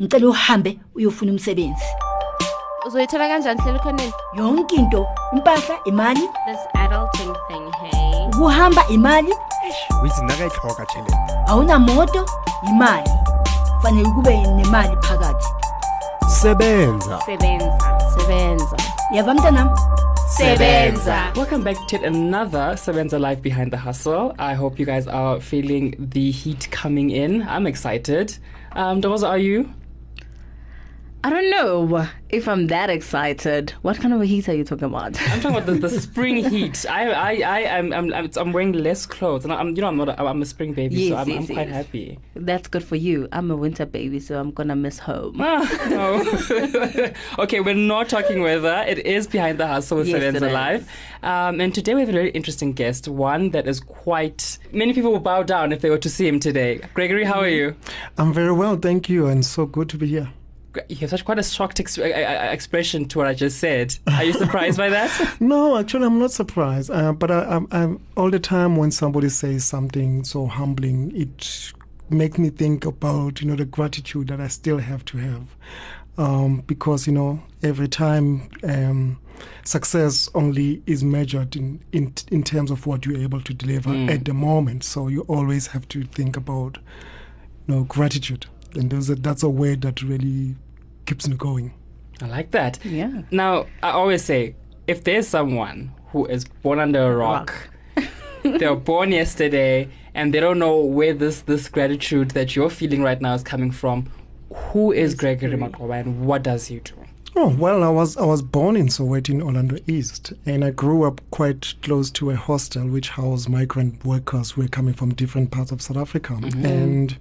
ngicela uhambe uyofuna umsebenzi. Uzoyithola kanjani hlela khoneni yonke into impahla imali. This adulting thing hey. Ukuhamba imali. Withi nakayitlhoga awunamoto imali. Fanele kube nemali phakathi. Sebenza. Sebenza. Sebenza. Yava mntanam? Sebenza. Welcome back to another Sebenza Live Behind the Hustle. I hope you guys are feeling the heat coming in. I'm excited. Um, Doza, are you? I don't know if I'm that excited. What kind of a heat are you talking about? I'm talking about the, the spring heat. I, I, I, I'm, I'm, I'm, I'm wearing less clothes, and I'm, you know, I'm not, a, I'm a spring baby, so I'm, yes, I'm quite yes. happy. That's good for you. I'm a winter baby, so I'm gonna miss home. Ah, no. okay, we're not talking weather. It is behind the hustle with Yes, Sebenza it is. Live. Um, and today we have a very interesting guest, one that is quite. Many people will bow down if they were to see him today. Gregory, how are you? I'm very well, thank you, and so good to be here. You have such quite a shocked ex- expression to what I just said. Are you surprised by that? No, actually, I'm not surprised. Uh, but I, I'm all the time when somebody says something so humbling, it makes me think about you know the gratitude that I still have to have, um, because you know every time um, success only is measured in, in in terms of what you're able to deliver at the moment. So you always have to think about you know gratitude, and a, that's a word that really keeps me going. I like that. Yeah. Now, I always say if there's someone who is born under a rock, they were born yesterday and they don't know where this, this gratitude that you're feeling right now is coming from, who is Gregory Maqoma and what does he do? Oh well, I was I was born in Soweto in Orlando East, and I grew up quite close to a hostel which housed migrant workers who were coming from different parts of South Africa, mm-hmm. and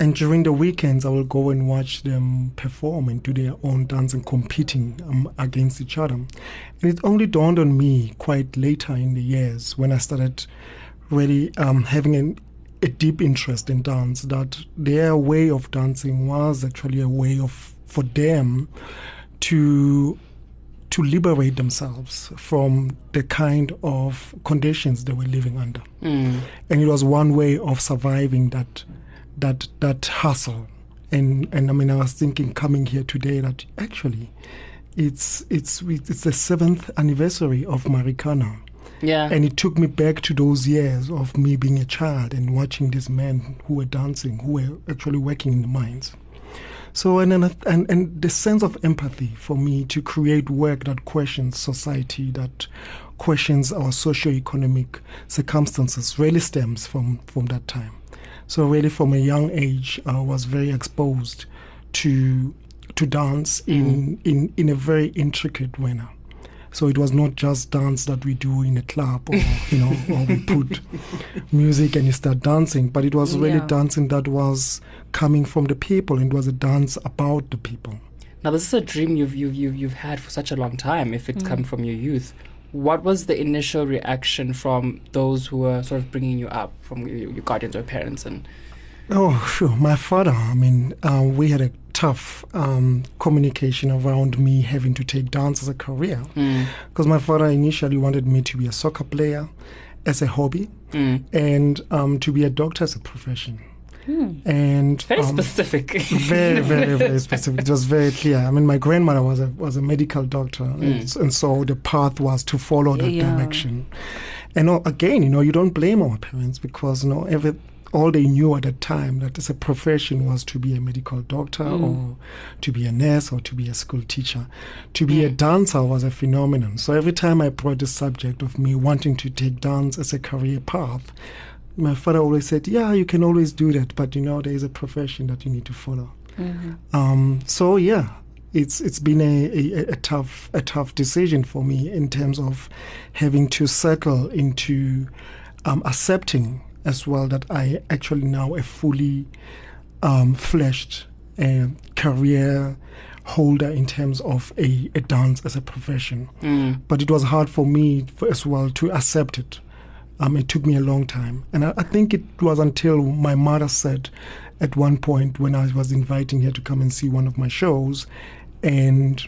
and during the weekends I will go and watch them perform and do their own dance and competing um, against each other. And it only dawned on me quite later in the years when I started really um, having an, a deep interest in dance that their way of dancing was actually a way of for them to to liberate themselves from the kind of conditions they were living under Mm. and it was one way of surviving that that that hustle and and I mean I was thinking coming here today that actually it's it's it's the seventh anniversary of Marikana Yeah. and it took me back to those years of me being a child and watching these men who were dancing who were actually working in the mines so and, and and and the sense of empathy for me to create work that questions society, that questions our socio-economic circumstances, really stems from from that time. So really, from a young age, I was very exposed to to dance in mm. in in a very intricate manner. So it was not just dance that we do in a club or you know, or we put music and you start dancing, but it was really Yeah. dancing that was coming from the people and it was a dance about the people. Now, this is a dream you've, you've, you've, you've had for such a long time, if it's mm. come from your youth. What was the initial reaction from those who were sort of bringing you up, from your, your guardians or parents? And Oh, sure. My father, I mean, uh, we had a tough um, communication around me having to take dance as a career. Mm. Because my father initially wanted me to be a soccer player as a hobby Mm. and um, to be a doctor as a profession. And Very um, specific. very, very, very specific. It was very clear. I mean, my grandmother was a was a medical doctor, and, and so the path was to follow that Yeah. direction. And uh, again, you know, you don't blame our parents because you know every all they knew at the time that as a profession was to be a medical doctor or to be a nurse or to be a school teacher. To be a dancer was a phenomenon. So every time I brought the subject of me wanting to take dance as a career path, my father always said, "Yeah, you can always do that, but you know there is a profession that you need to follow." Um, so yeah, it's it's been a, a, a tough a tough decision for me in terms of having to settle into um, accepting as well that I actually now a fully um, fleshed uh, career holder in terms of a, a dance as a profession. Mm. But it was hard for me for, as well to accept it. Um, it took me a long time. And I, I think it was until my mother said at one point when I was inviting her to come and see one of my shows, and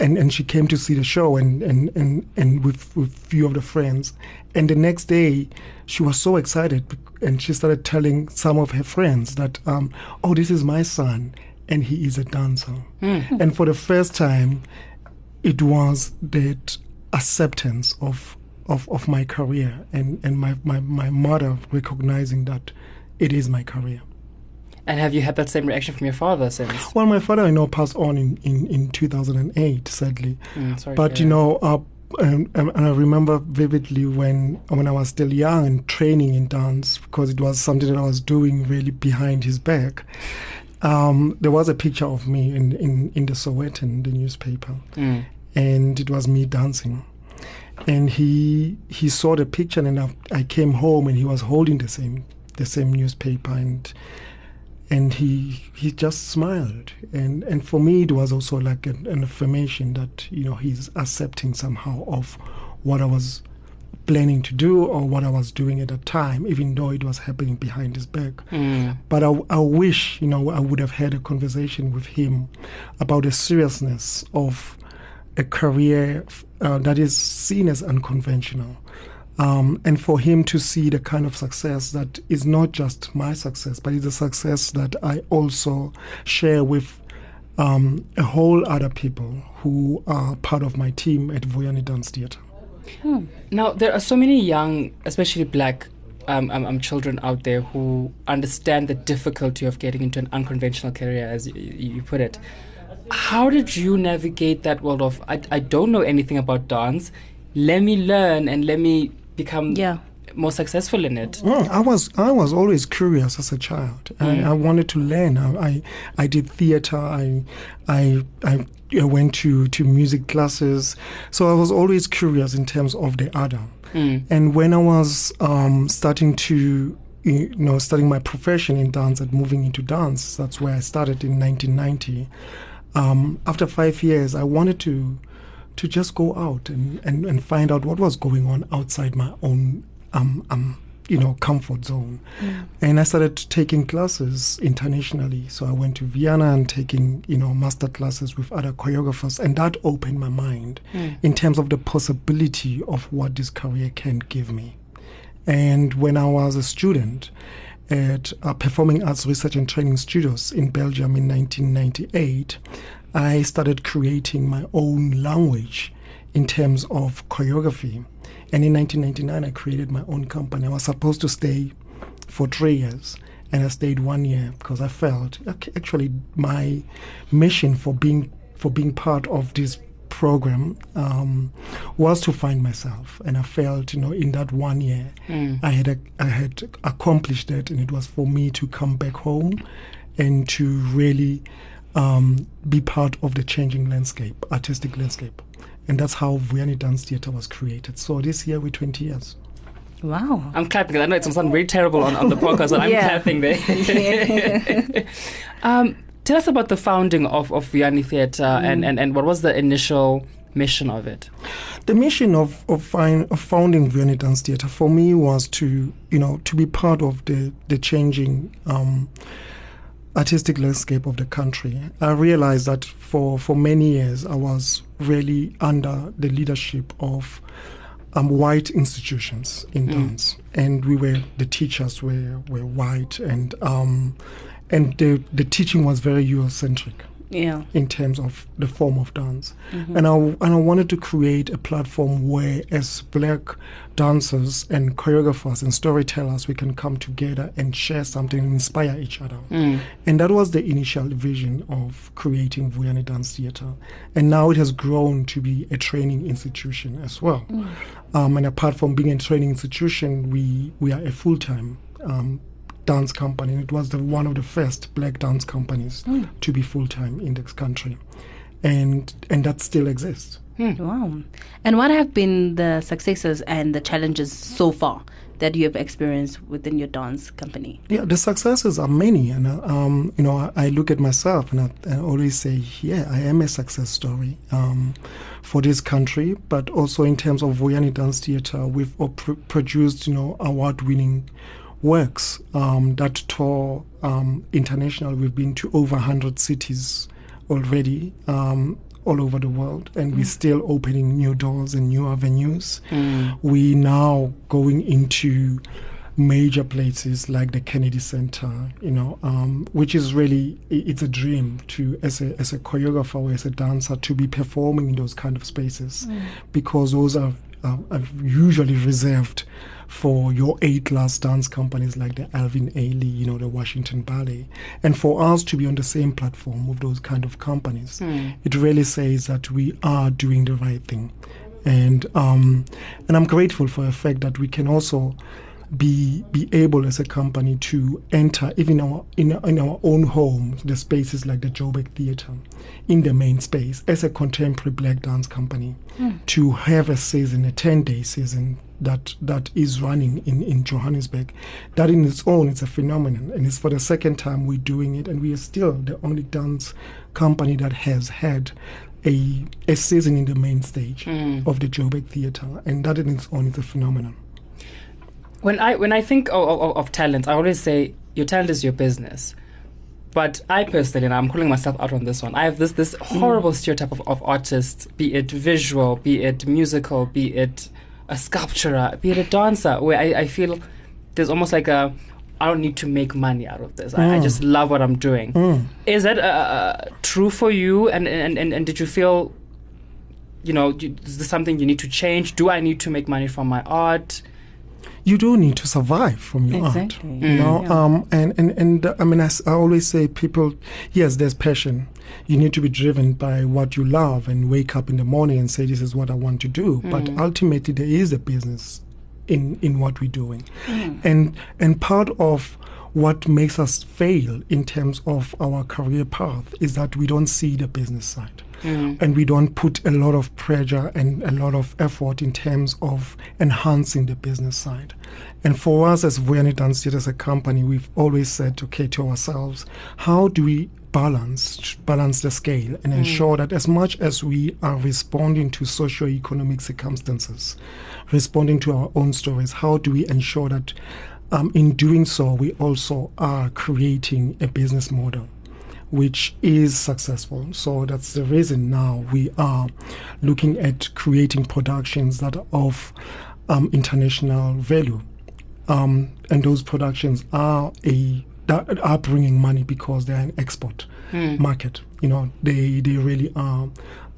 and, and she came to see the show and, and, and, and with with few of the friends. And the next day, she was so excited and she started telling some of her friends that, um, oh, this is my son. and he is a dancer. Mm. And for the first time, it was that acceptance of of, of my career and, and my, my, my mother recognizing that it is my career. And have you had that same reaction from your father since? Well, my father, I know, passed on in, in, in 2008, sadly. Mm, sorry But you know, uh, um, um, and I remember vividly when when I was still young and training in dance because it was something that I was doing really behind his back. Um, there was a picture of me in in, in the Sowetan, the newspaper. Mm. and it was me dancing. And he he saw the picture, and I, I came home, and he was holding the same the same newspaper, and and he he just smiled and and for me it was also like an, an affirmation that you know he's accepting somehow of what I was planning to do or what I was doing at the time even though it was happening behind his back Mm. but I, I wish you know I would have had a conversation with him about the seriousness of a career uh, that is seen as unconventional um, and for him to see the kind of success that is not just my success, but is a success that I also share with um, a whole other people who are part of my team at Vuyani Dance Theatre. Now, there are so many young, especially black um, um, um, children out there who understand the difficulty of getting into an unconventional career, as you put it. How did you navigate that world of, I, I don't know anything about dance, let me learn and let me become Yeah. more successful in it? Mm, I was I was always curious as a child. I, I wanted to learn. I I, I did theater. I, I I I went to to music classes. So I was always curious in terms of the other. Mm. And when I was um, starting to you know starting my profession in dance and moving into dance, that's where I started in 1990. Um, after five years, I wanted to to just go out and, and, and find out what was going on outside my own um, um, you know comfort zone. And i started taking classes internationally. So i went to vienna and taking you know master classes with other choreographers and that opened my mind in terms of the possibility of what this career can give me. And when i was a student at uh, Performing Arts Research and Training Studios in Belgium in 1998, I started creating my own language in terms of choreography. And in 1999, I created my own company. I was supposed to stay for three years, and I stayed one year because I felt actually my mission for being for being part of this program um, was to find myself, and I felt you know in that one year I had a, I had accomplished that, and it was for me to come back home and to really um, be part of the changing landscape, artistic landscape. And that's how Vuyani Dance Theatre was created. So this year we're 20 years. Wow. I'm clapping. I know it's sound very terrible on, on the podcast, but I'm Yeah. clapping there. um, tell us about the founding of, of Vuyani Theatre and, and, and what was the initial mission of it? The mission of of, find, of founding Vuyani Dance Theatre for me was to you know to be part of the the changing um, artistic landscape of the country. I realized that for for many years I was really under the leadership of um, white institutions in dance, and we were the teachers were were white, and um, and the the teaching was very Eurocentric Yeah. in terms of the form of dance. And I and I wanted to create a platform where as black dancers and choreographers and storytellers we can come together and share something and inspire each other. And that was the initial vision of creating Vuyani Dance Theatre. And now it has grown to be a training institution as well. Um, and apart from being a training institution, we, we are a full time um, dance company. It was the, one of the first black dance companies to be full time in this country. And, and that still exists. Wow. And what have been the successes and the challenges so far that you have experienced within your dance company? Yeah, the successes are many, and uh, um, you know, I, I look at myself and I, I always say, yeah, I am a success story um, for this country, but also in terms of Vuyani Dance Theatre, we've pr- produced, you know, award-winning works um, that tour um, international. We've been to over 100 cities already. Um, all over the world, and we're still opening new doors and new avenues. We now going into major places like the Kennedy Center, you know, um, which is really it's a dream to as a as a choreographer or as a dancer to be performing in those kind of spaces because those are, are, are usually reserved for your eight last dance companies like the Alvin Ailey, you know, the Washington Ballet, and for us to be on the same platform with those kind of companies, it really says that we are doing the right thing, and um, and I'm grateful for the fact that we can also be be able as a company to enter even our in, our- in our own home the spaces like the Joburg Theatre in the main space as a contemporary black dance company to have a season a 10 day season that that is running in in Johannesburg. That in its own is a phenomenon and it's for the second time we're doing it and we are still the only dance company that has had a, a season in the main stage hmm. of the Joburg Theatre and that in its own is a phenomenon. When I when I think of, of, of talent, I always say your talent is your business. But I personally, and I'm calling myself out on this one, I have this this hmm. horrible stereotype of, of artists, be it visual, be it musical, be it a sculptor, be it a dancer, where I, I feel there's almost like a I don't need to make money out of this. I, I just love what I'm doing. Is that uh, uh, true for you? And, and and and did you feel, you know, you- is this something you need to change? Do I need to make money from my art? You do need to survive from your Exactly. art you know? Um and and and uh, i mean i always say people yes there's passion. You need to be driven by what you love and wake up in the morning and say this is what i want to do. But ultimately there is a business in in what we're doing. And and part of what makes us fail in terms of our career path is that we don't see the business side and we don't put a lot of pressure and a lot of effort in terms of enhancing the business side. And for us as Vuyani Dance Theatre as a company, we've always said, okay, to ourselves, how do we balance balance the scale and ensure that as much as we are responding to socio-economic circumstances, responding to our own stories, how do we ensure that um, in doing so we also are creating a business model which is successful. So that's the reason now we are looking at creating productions that are of um, international value. Um, and those productions are a that are bringing money because they're an export market. You know, they they really are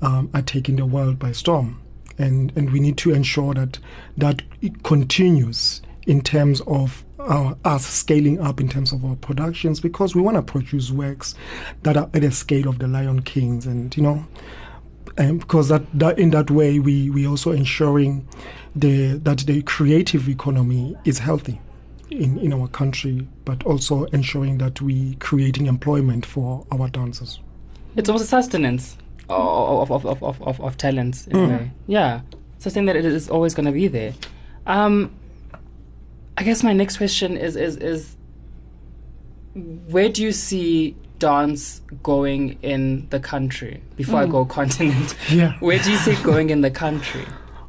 um, are taking the world by storm, and and we need to ensure that that it continues in terms of our, us scaling up in terms of our productions because we want to produce works that are at the scale of the Lion Kings and you know and because that, that in that way we we also ensuring the that the creative economy is healthy in, in our country but also ensuring that we creating employment for our dancers It's also sustenance of of of of, of, of talents in a way. Yeah, sustain that it is always going to be there. Um, I guess my next question is is is where do you see dance going in the country before I go continent? yeah Where do you see it going in the country?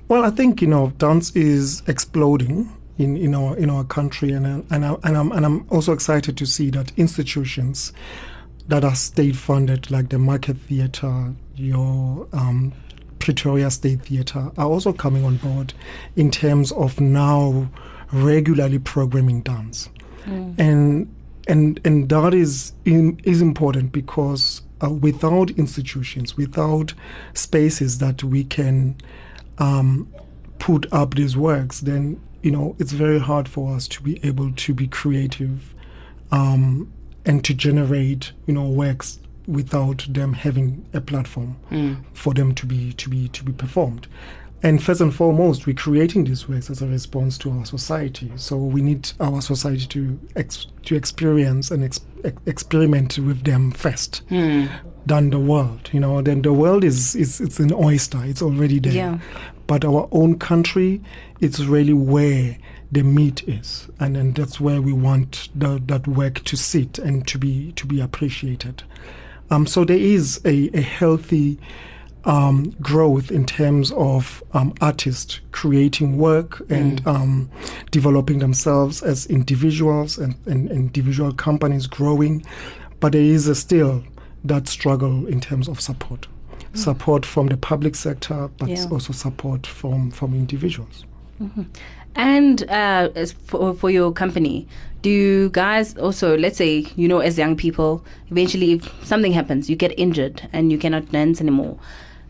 Well, I think you know dance is exploding in, in our in our country, and and I, and I'm and I'm also excited to see that institutions that are state funded, like the Market Theatre, your um, Pretoria State Theatre, are also coming on board in terms of now regularly programming dance, and and and that is in, is important because uh, without institutions, without spaces that we can um, put up these works, then you know it's very hard for us to be able to be creative um, and to generate you know works without them having a platform for them to be to be to be performed. And first and foremost, we're creating these works as a response to our society. So we need our society to ex- to experience and ex- ex- experiment with them first than the world. You know, then the world is, is it's an oyster. It's already there. Yeah. But our own country, it's really where the meat is, and then that's where we want the, that work to sit and to be to be appreciated. Um, so there is a, a healthy um, growth in terms of um, artists creating work and um, developing themselves as individuals and, and individual companies growing. But there is a still that struggle in terms of support. Support from the public sector, but Yeah. also support from, from individuals. And uh, as for, for your company, do you guys also, let's say, you know, as young people, eventually if something happens, you get injured and you cannot dance anymore,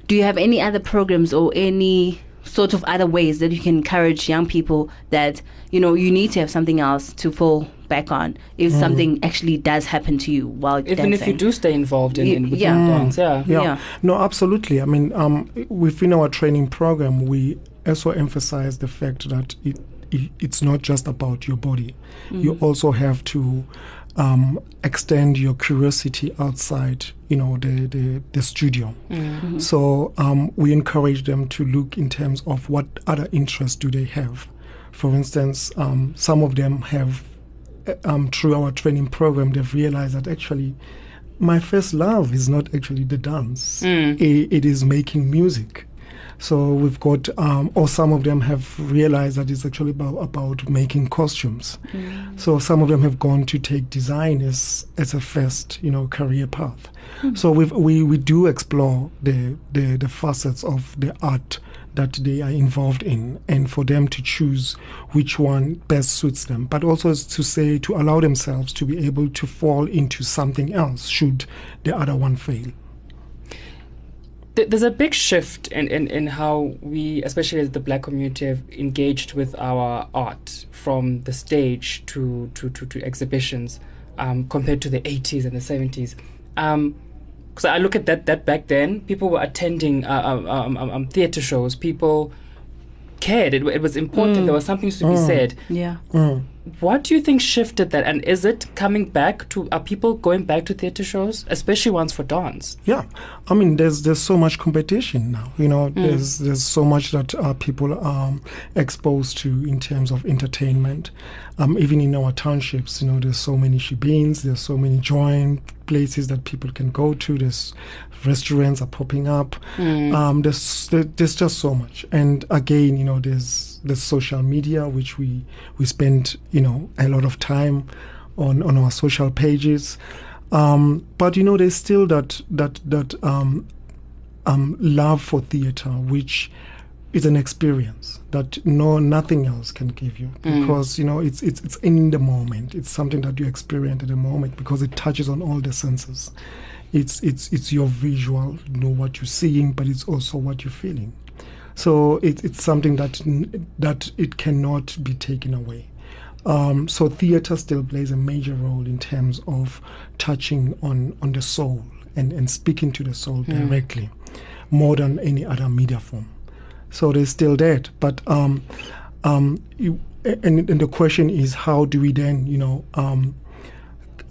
do you have any other programs or any sort of other ways that you can encourage young people that, you know, you need to have something else to fall back on if something actually does happen to you while Even if you do stay involved in, in with yeah. the dance, yeah. Yeah. Yeah. No, absolutely. I mean, um, within our training program, we also emphasize the fact that it, it it's not just about your body. You also have to um, extend your curiosity outside, you know, the the, the studio. So um, we encourage them to look in terms of what other interests do they have. For instance, um, some of them have uh, um, through our training program, they've realized that actually my first love is not actually the dance, I- it is making music. So we've got, um, or some of them have realized that it's actually about, about making costumes. So some of them have gone to take design as, as a first, you know, career path. So we've, we we do explore the, the the facets of the art that they are involved in, and for them to choose which one best suits them. But also to say to allow themselves to be able to fall into something else should the other one fail. Th- There's a big shift in, in, in how we, especially as the black community, have engaged with our art from the stage to, to, to, to exhibitions um, compared to the 80s and the 70s. Because I look at that, that back then, people were attending uh, um, um, um, um, theatre shows, people cared, it, it was important, there was something to be said. Yeah. What do you think shifted that? And is it coming back to, are people going back to theatre shows, especially ones for dance? Yeah, I mean, there's there's so much competition now. You know, there's there's so much that uh, people are um, exposed to in terms of entertainment. Um, even in our townships, you know, there's so many shebeens, there's so many joint places that people can go to. There's restaurants are popping up. Um, there's there- there's just so much. And again, you know, there's there's social media which we we spend you know a lot of time on on our social pages. Um, but you know, there's still that that that um, um, love for theater, which is an experience that no nothing else can give you because you know it's it's it's in the moment. It's something that you experience at the moment because it touches on all the senses. It's it's it's your visual, you know what you're seeing, but it's also what you're feeling. So it, it's something that that it cannot be taken away. Um, so theater still plays a major role in terms of touching on, on the soul and, and speaking to the soul directly, more than any other media form. So there's still that, but um, um, you, and, and the question is, how do we then, you know, um,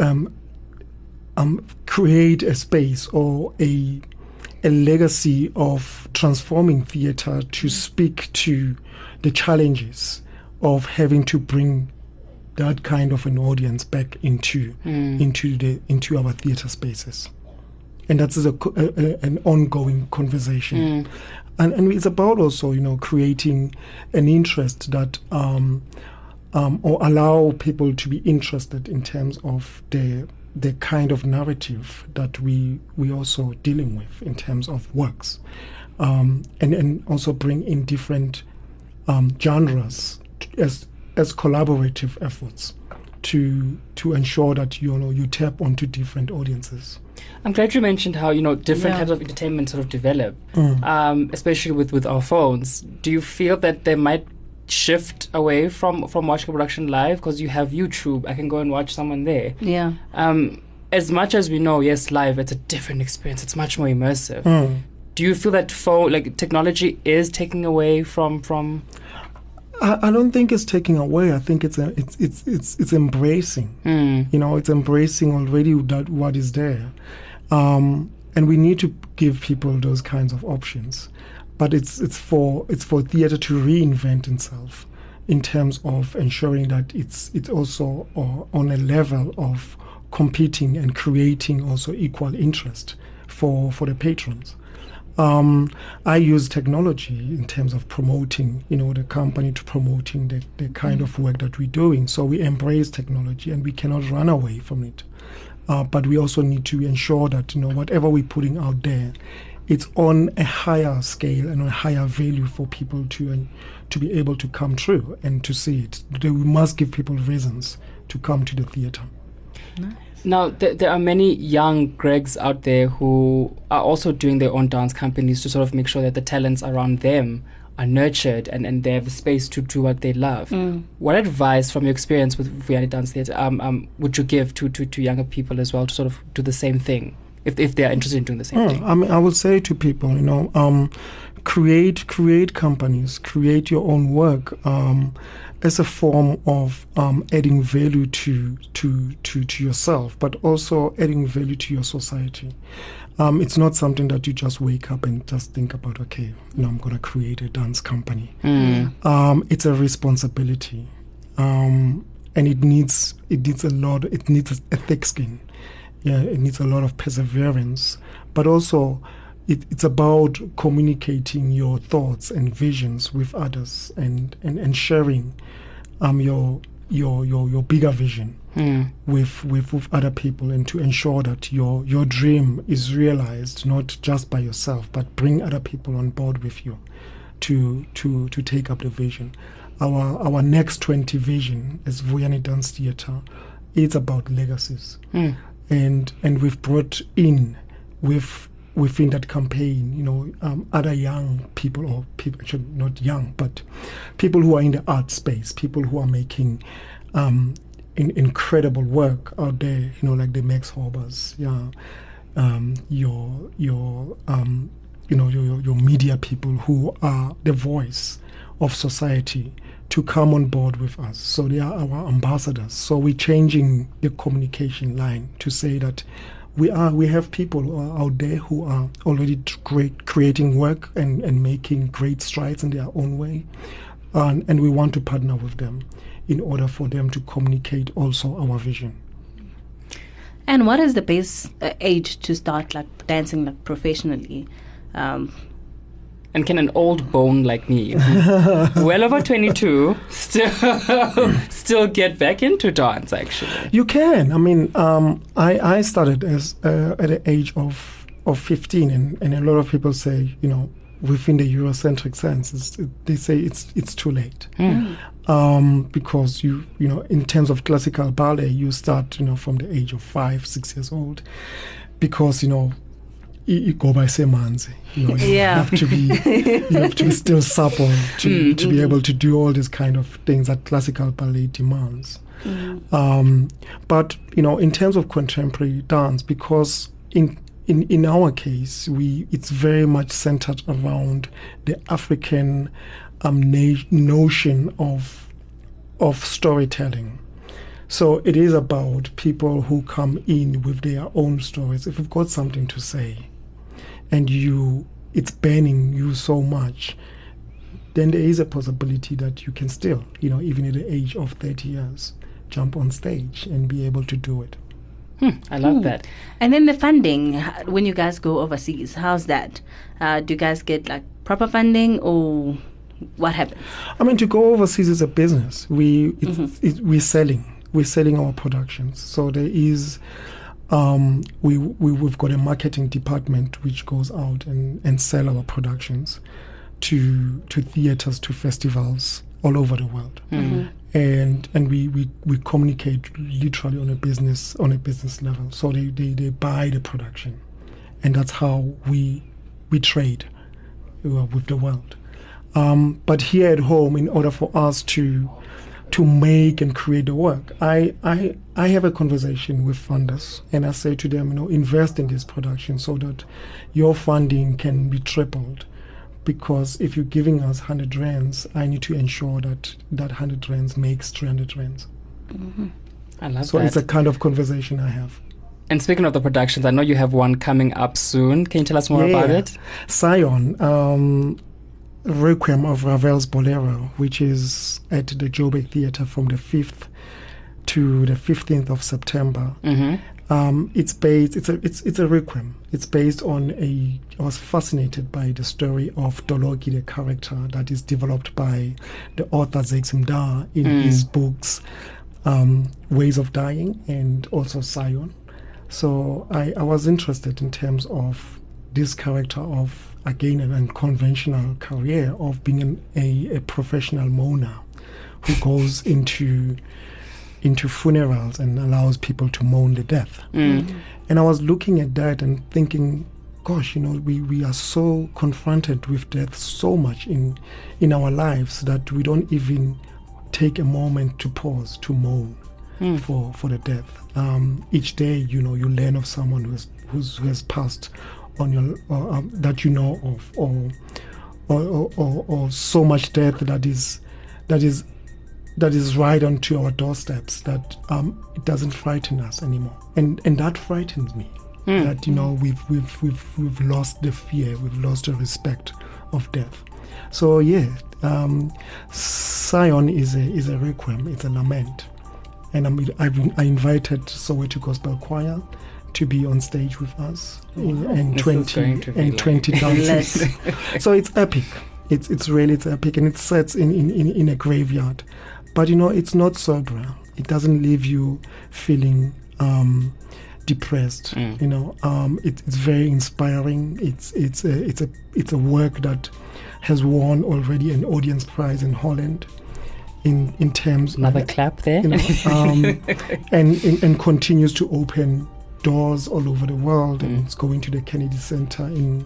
um, um, create a space or a a legacy of transforming theater to speak to the challenges of having to bring that kind of an audience back into into the into our theater spaces. And that's a, a, a- an ongoing conversation. And, and it's about also you know creating an interest that um, um, or allow people to be interested in terms of the the kind of narrative that we we also dealing with in terms of works, um, and and also bring in different um, genres t- as as collaborative efforts to to ensure that you know you tap onto different audiences. I'm glad you mentioned how you know different Yeah. kinds of entertainment sort of develop, um, especially with with our phones. Do you feel that they might shift away from from watching a production live because you have YouTube? I can go and watch someone there. Yeah. Um, as much as we know, yes, live it's a different experience. It's much more immersive. Mm. Do you feel that phone like technology is taking away from from? I, I don't think it's taking away. I think it's a, it's it's it's it's embracing. Mm, you know it's embracing already that what is there um, and we need to give people those kinds of options but it's it's for it's for theater to reinvent itself in terms of ensuring that it's it's also uh, on a level of competing and creating also equal interest for for the patrons um, I use technology in terms of promoting, you know, the company to promoting the, the kind of work that we're doing. So we embrace technology and we cannot run away from it. Uh, but we also need to ensure that, you know, whatever we're putting out there it's on a higher scale and a higher value for people to uh, to be able to come through and to see it. We must give people reasons to come to the theatre. Now, th- there are many young Gregs out there who are also doing their own dance companies to sort of make sure that the talents around them are nurtured and, and they have a space to do what they love. What advice from your experience with Vuyani Dance Theatre um, um, would you give to, to, to younger people as well to sort of do the same thing if, if they are interested in doing the same Hmm, thing? I mean, I would say to people, you know, um, create create companies, create your own work um, as a form of um, adding value to to to to yourself, but also adding value to your society. Um, it's not something that you just wake up and just think about. Okay, you know, I'm going to create a dance company. Um, it's a responsibility, um, and it needs it needs a lot. It needs a thick skin yeah, it needs a lot of perseverance, but also it, it's about communicating your thoughts and visions with others and, and, and sharing um, your, your, your, your bigger vision with, with, with other people and to ensure that your, your dream is realized not just by yourself, but bring other people on board with you to, to, to take up the vision. Our, our next 20 vision as Vuyani Dance Theatre is about legacies. And and we've brought in with within that campaign, you know, um, other young people or people actually not young, but people who are in the art space, people who are making um, in, incredible work out there, you know, like the Max Hobas, yeah, um, your your um, you know your, your your media people who are the voice of society to come on board with us. So they are our ambassadors. So we're changing the communication line to say that we are we have people who out there who are already great creating work and, and making great strides in their own way. And, and we want to partner with them in order for them to communicate also our vision. And what is the base uh, age to start like dancing like professionally? Um, And can an old bone like me, well over 22, still still get back into dance actually? You can. I mean, um, I I started as uh, at the age of of 15, and, and a lot of people say, you know, within the Eurocentric sense, it's, they say it's it's too late. Um, because you you know, in terms of classical ballet, you start you know from the age of five, six years old, because you know. You you go by semanzi, you know. You Yeah. have to be, you have to be still supple to, to be able to do all these kind of things that classical ballet demands. Um, but you know, in terms of contemporary dance, because in in in our case, we it's very much centered around the African um, na- notion of of storytelling. So it is about people who come in with their own stories. If you've got something to say, and you it's burning you so much, then there is a possibility that you can still, you know, even at the age of 30 years, jump on stage and be able to do it. Hmm, I love hmm. that. and then the funding when you guys go overseas, how's that? Uh, do you guys get like proper funding or what happens? I mean, to go overseas is a business. We it's, mm-hmm. it, we're selling. We're selling our productions. So there is, um, we, we we've got a marketing department which goes out and, and sell our productions to to theaters, to festivals all over the world. And and we, we, we communicate literally on a business on a business level. So they, they, they buy the production, and that's how we we trade uh, with the world. Um, but here at home, in order for us to to make and create the work, I, I I have a conversation with funders, and I say to them, you know, invest in this production so that your funding can be tripled. Because if you're giving us 100 rands, I need to ensure that that 100 rands makes 300 rands. I love So that. it's a kind of conversation I have. and speaking of the productions, I know you have one coming up soon. Can you tell us more about it? Cion, um, Requiem of Ravel's Bolero, which is at the Joburg Theatre from the 5th to the 15th of September. Mm-hmm. Um, it's based. It's a. It's it's a requiem. It's based on a. I was fascinated by the story of Toloki, the character that is developed by the author Zakes Mda in his books, um, Ways of Dying and also Cion. So I, I was interested in terms of this character of again an unconventional career of being an, a, a professional mourner who goes into into funerals and allows people to mourn the death. Mm. And I was looking at that and thinking, gosh, you know, we, we are so confronted with death so much in in our lives that we don't even take a moment to pause to mourn Mm. for for the death. Um, each day, you know, you learn of someone who has who's, who has passed on your or, um, that you know of, or or, or or or so much death that is that is that is right onto our doorsteps that um, it doesn't frighten us anymore, and and that frightens me. Mm. That you know we've we've we've we've lost the fear, we've lost the respect of death. So yeah, um, Cion is a is a requiem, it's a lament, and I'm, I've I invited Soweto Gospel Choir to be on stage with us in, in This twenty going to be and like- twenty dances. so it's epic. It's it's really it's epic, and it sets in in, in in a graveyard, but you know it's not sober. It doesn't leave you feeling um, depressed. Mm. You know, um, it, it's very inspiring. It's it's a it's a it's a work that has won already an audience prize in Holland. In in terms Another of, clap there. you know, um, and, and and continues to open doors all over the world. And Mm. it's going to the Kennedy Center in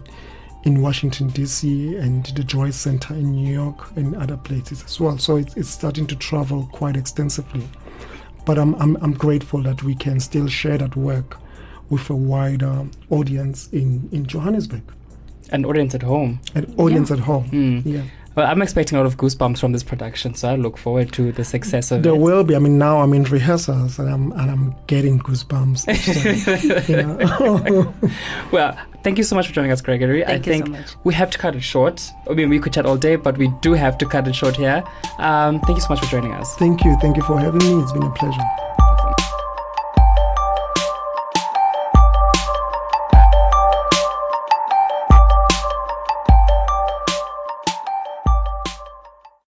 in Washington D.C. and the Joyce Center in New York and other places as well. So it's, it's starting to travel quite extensively. But I'm, I'm I'm grateful that we can still share that work with a wider audience in in Johannesburg, An audience at home. an audience at home. Mm. Yeah. Well, I'm expecting a lot of goosebumps from this production, so I look forward to the success of There it. There will be. I mean, now I'm in rehearsals and I'm and I'm getting goosebumps. each time, you know? Well, thank you so much for joining us, Gregory. Thank I you think so much. we have to cut it short. I mean, we could chat all day, but we do have to cut it short here. Um, thank you so much for joining us. thank you, thank you for having me. It's been a pleasure.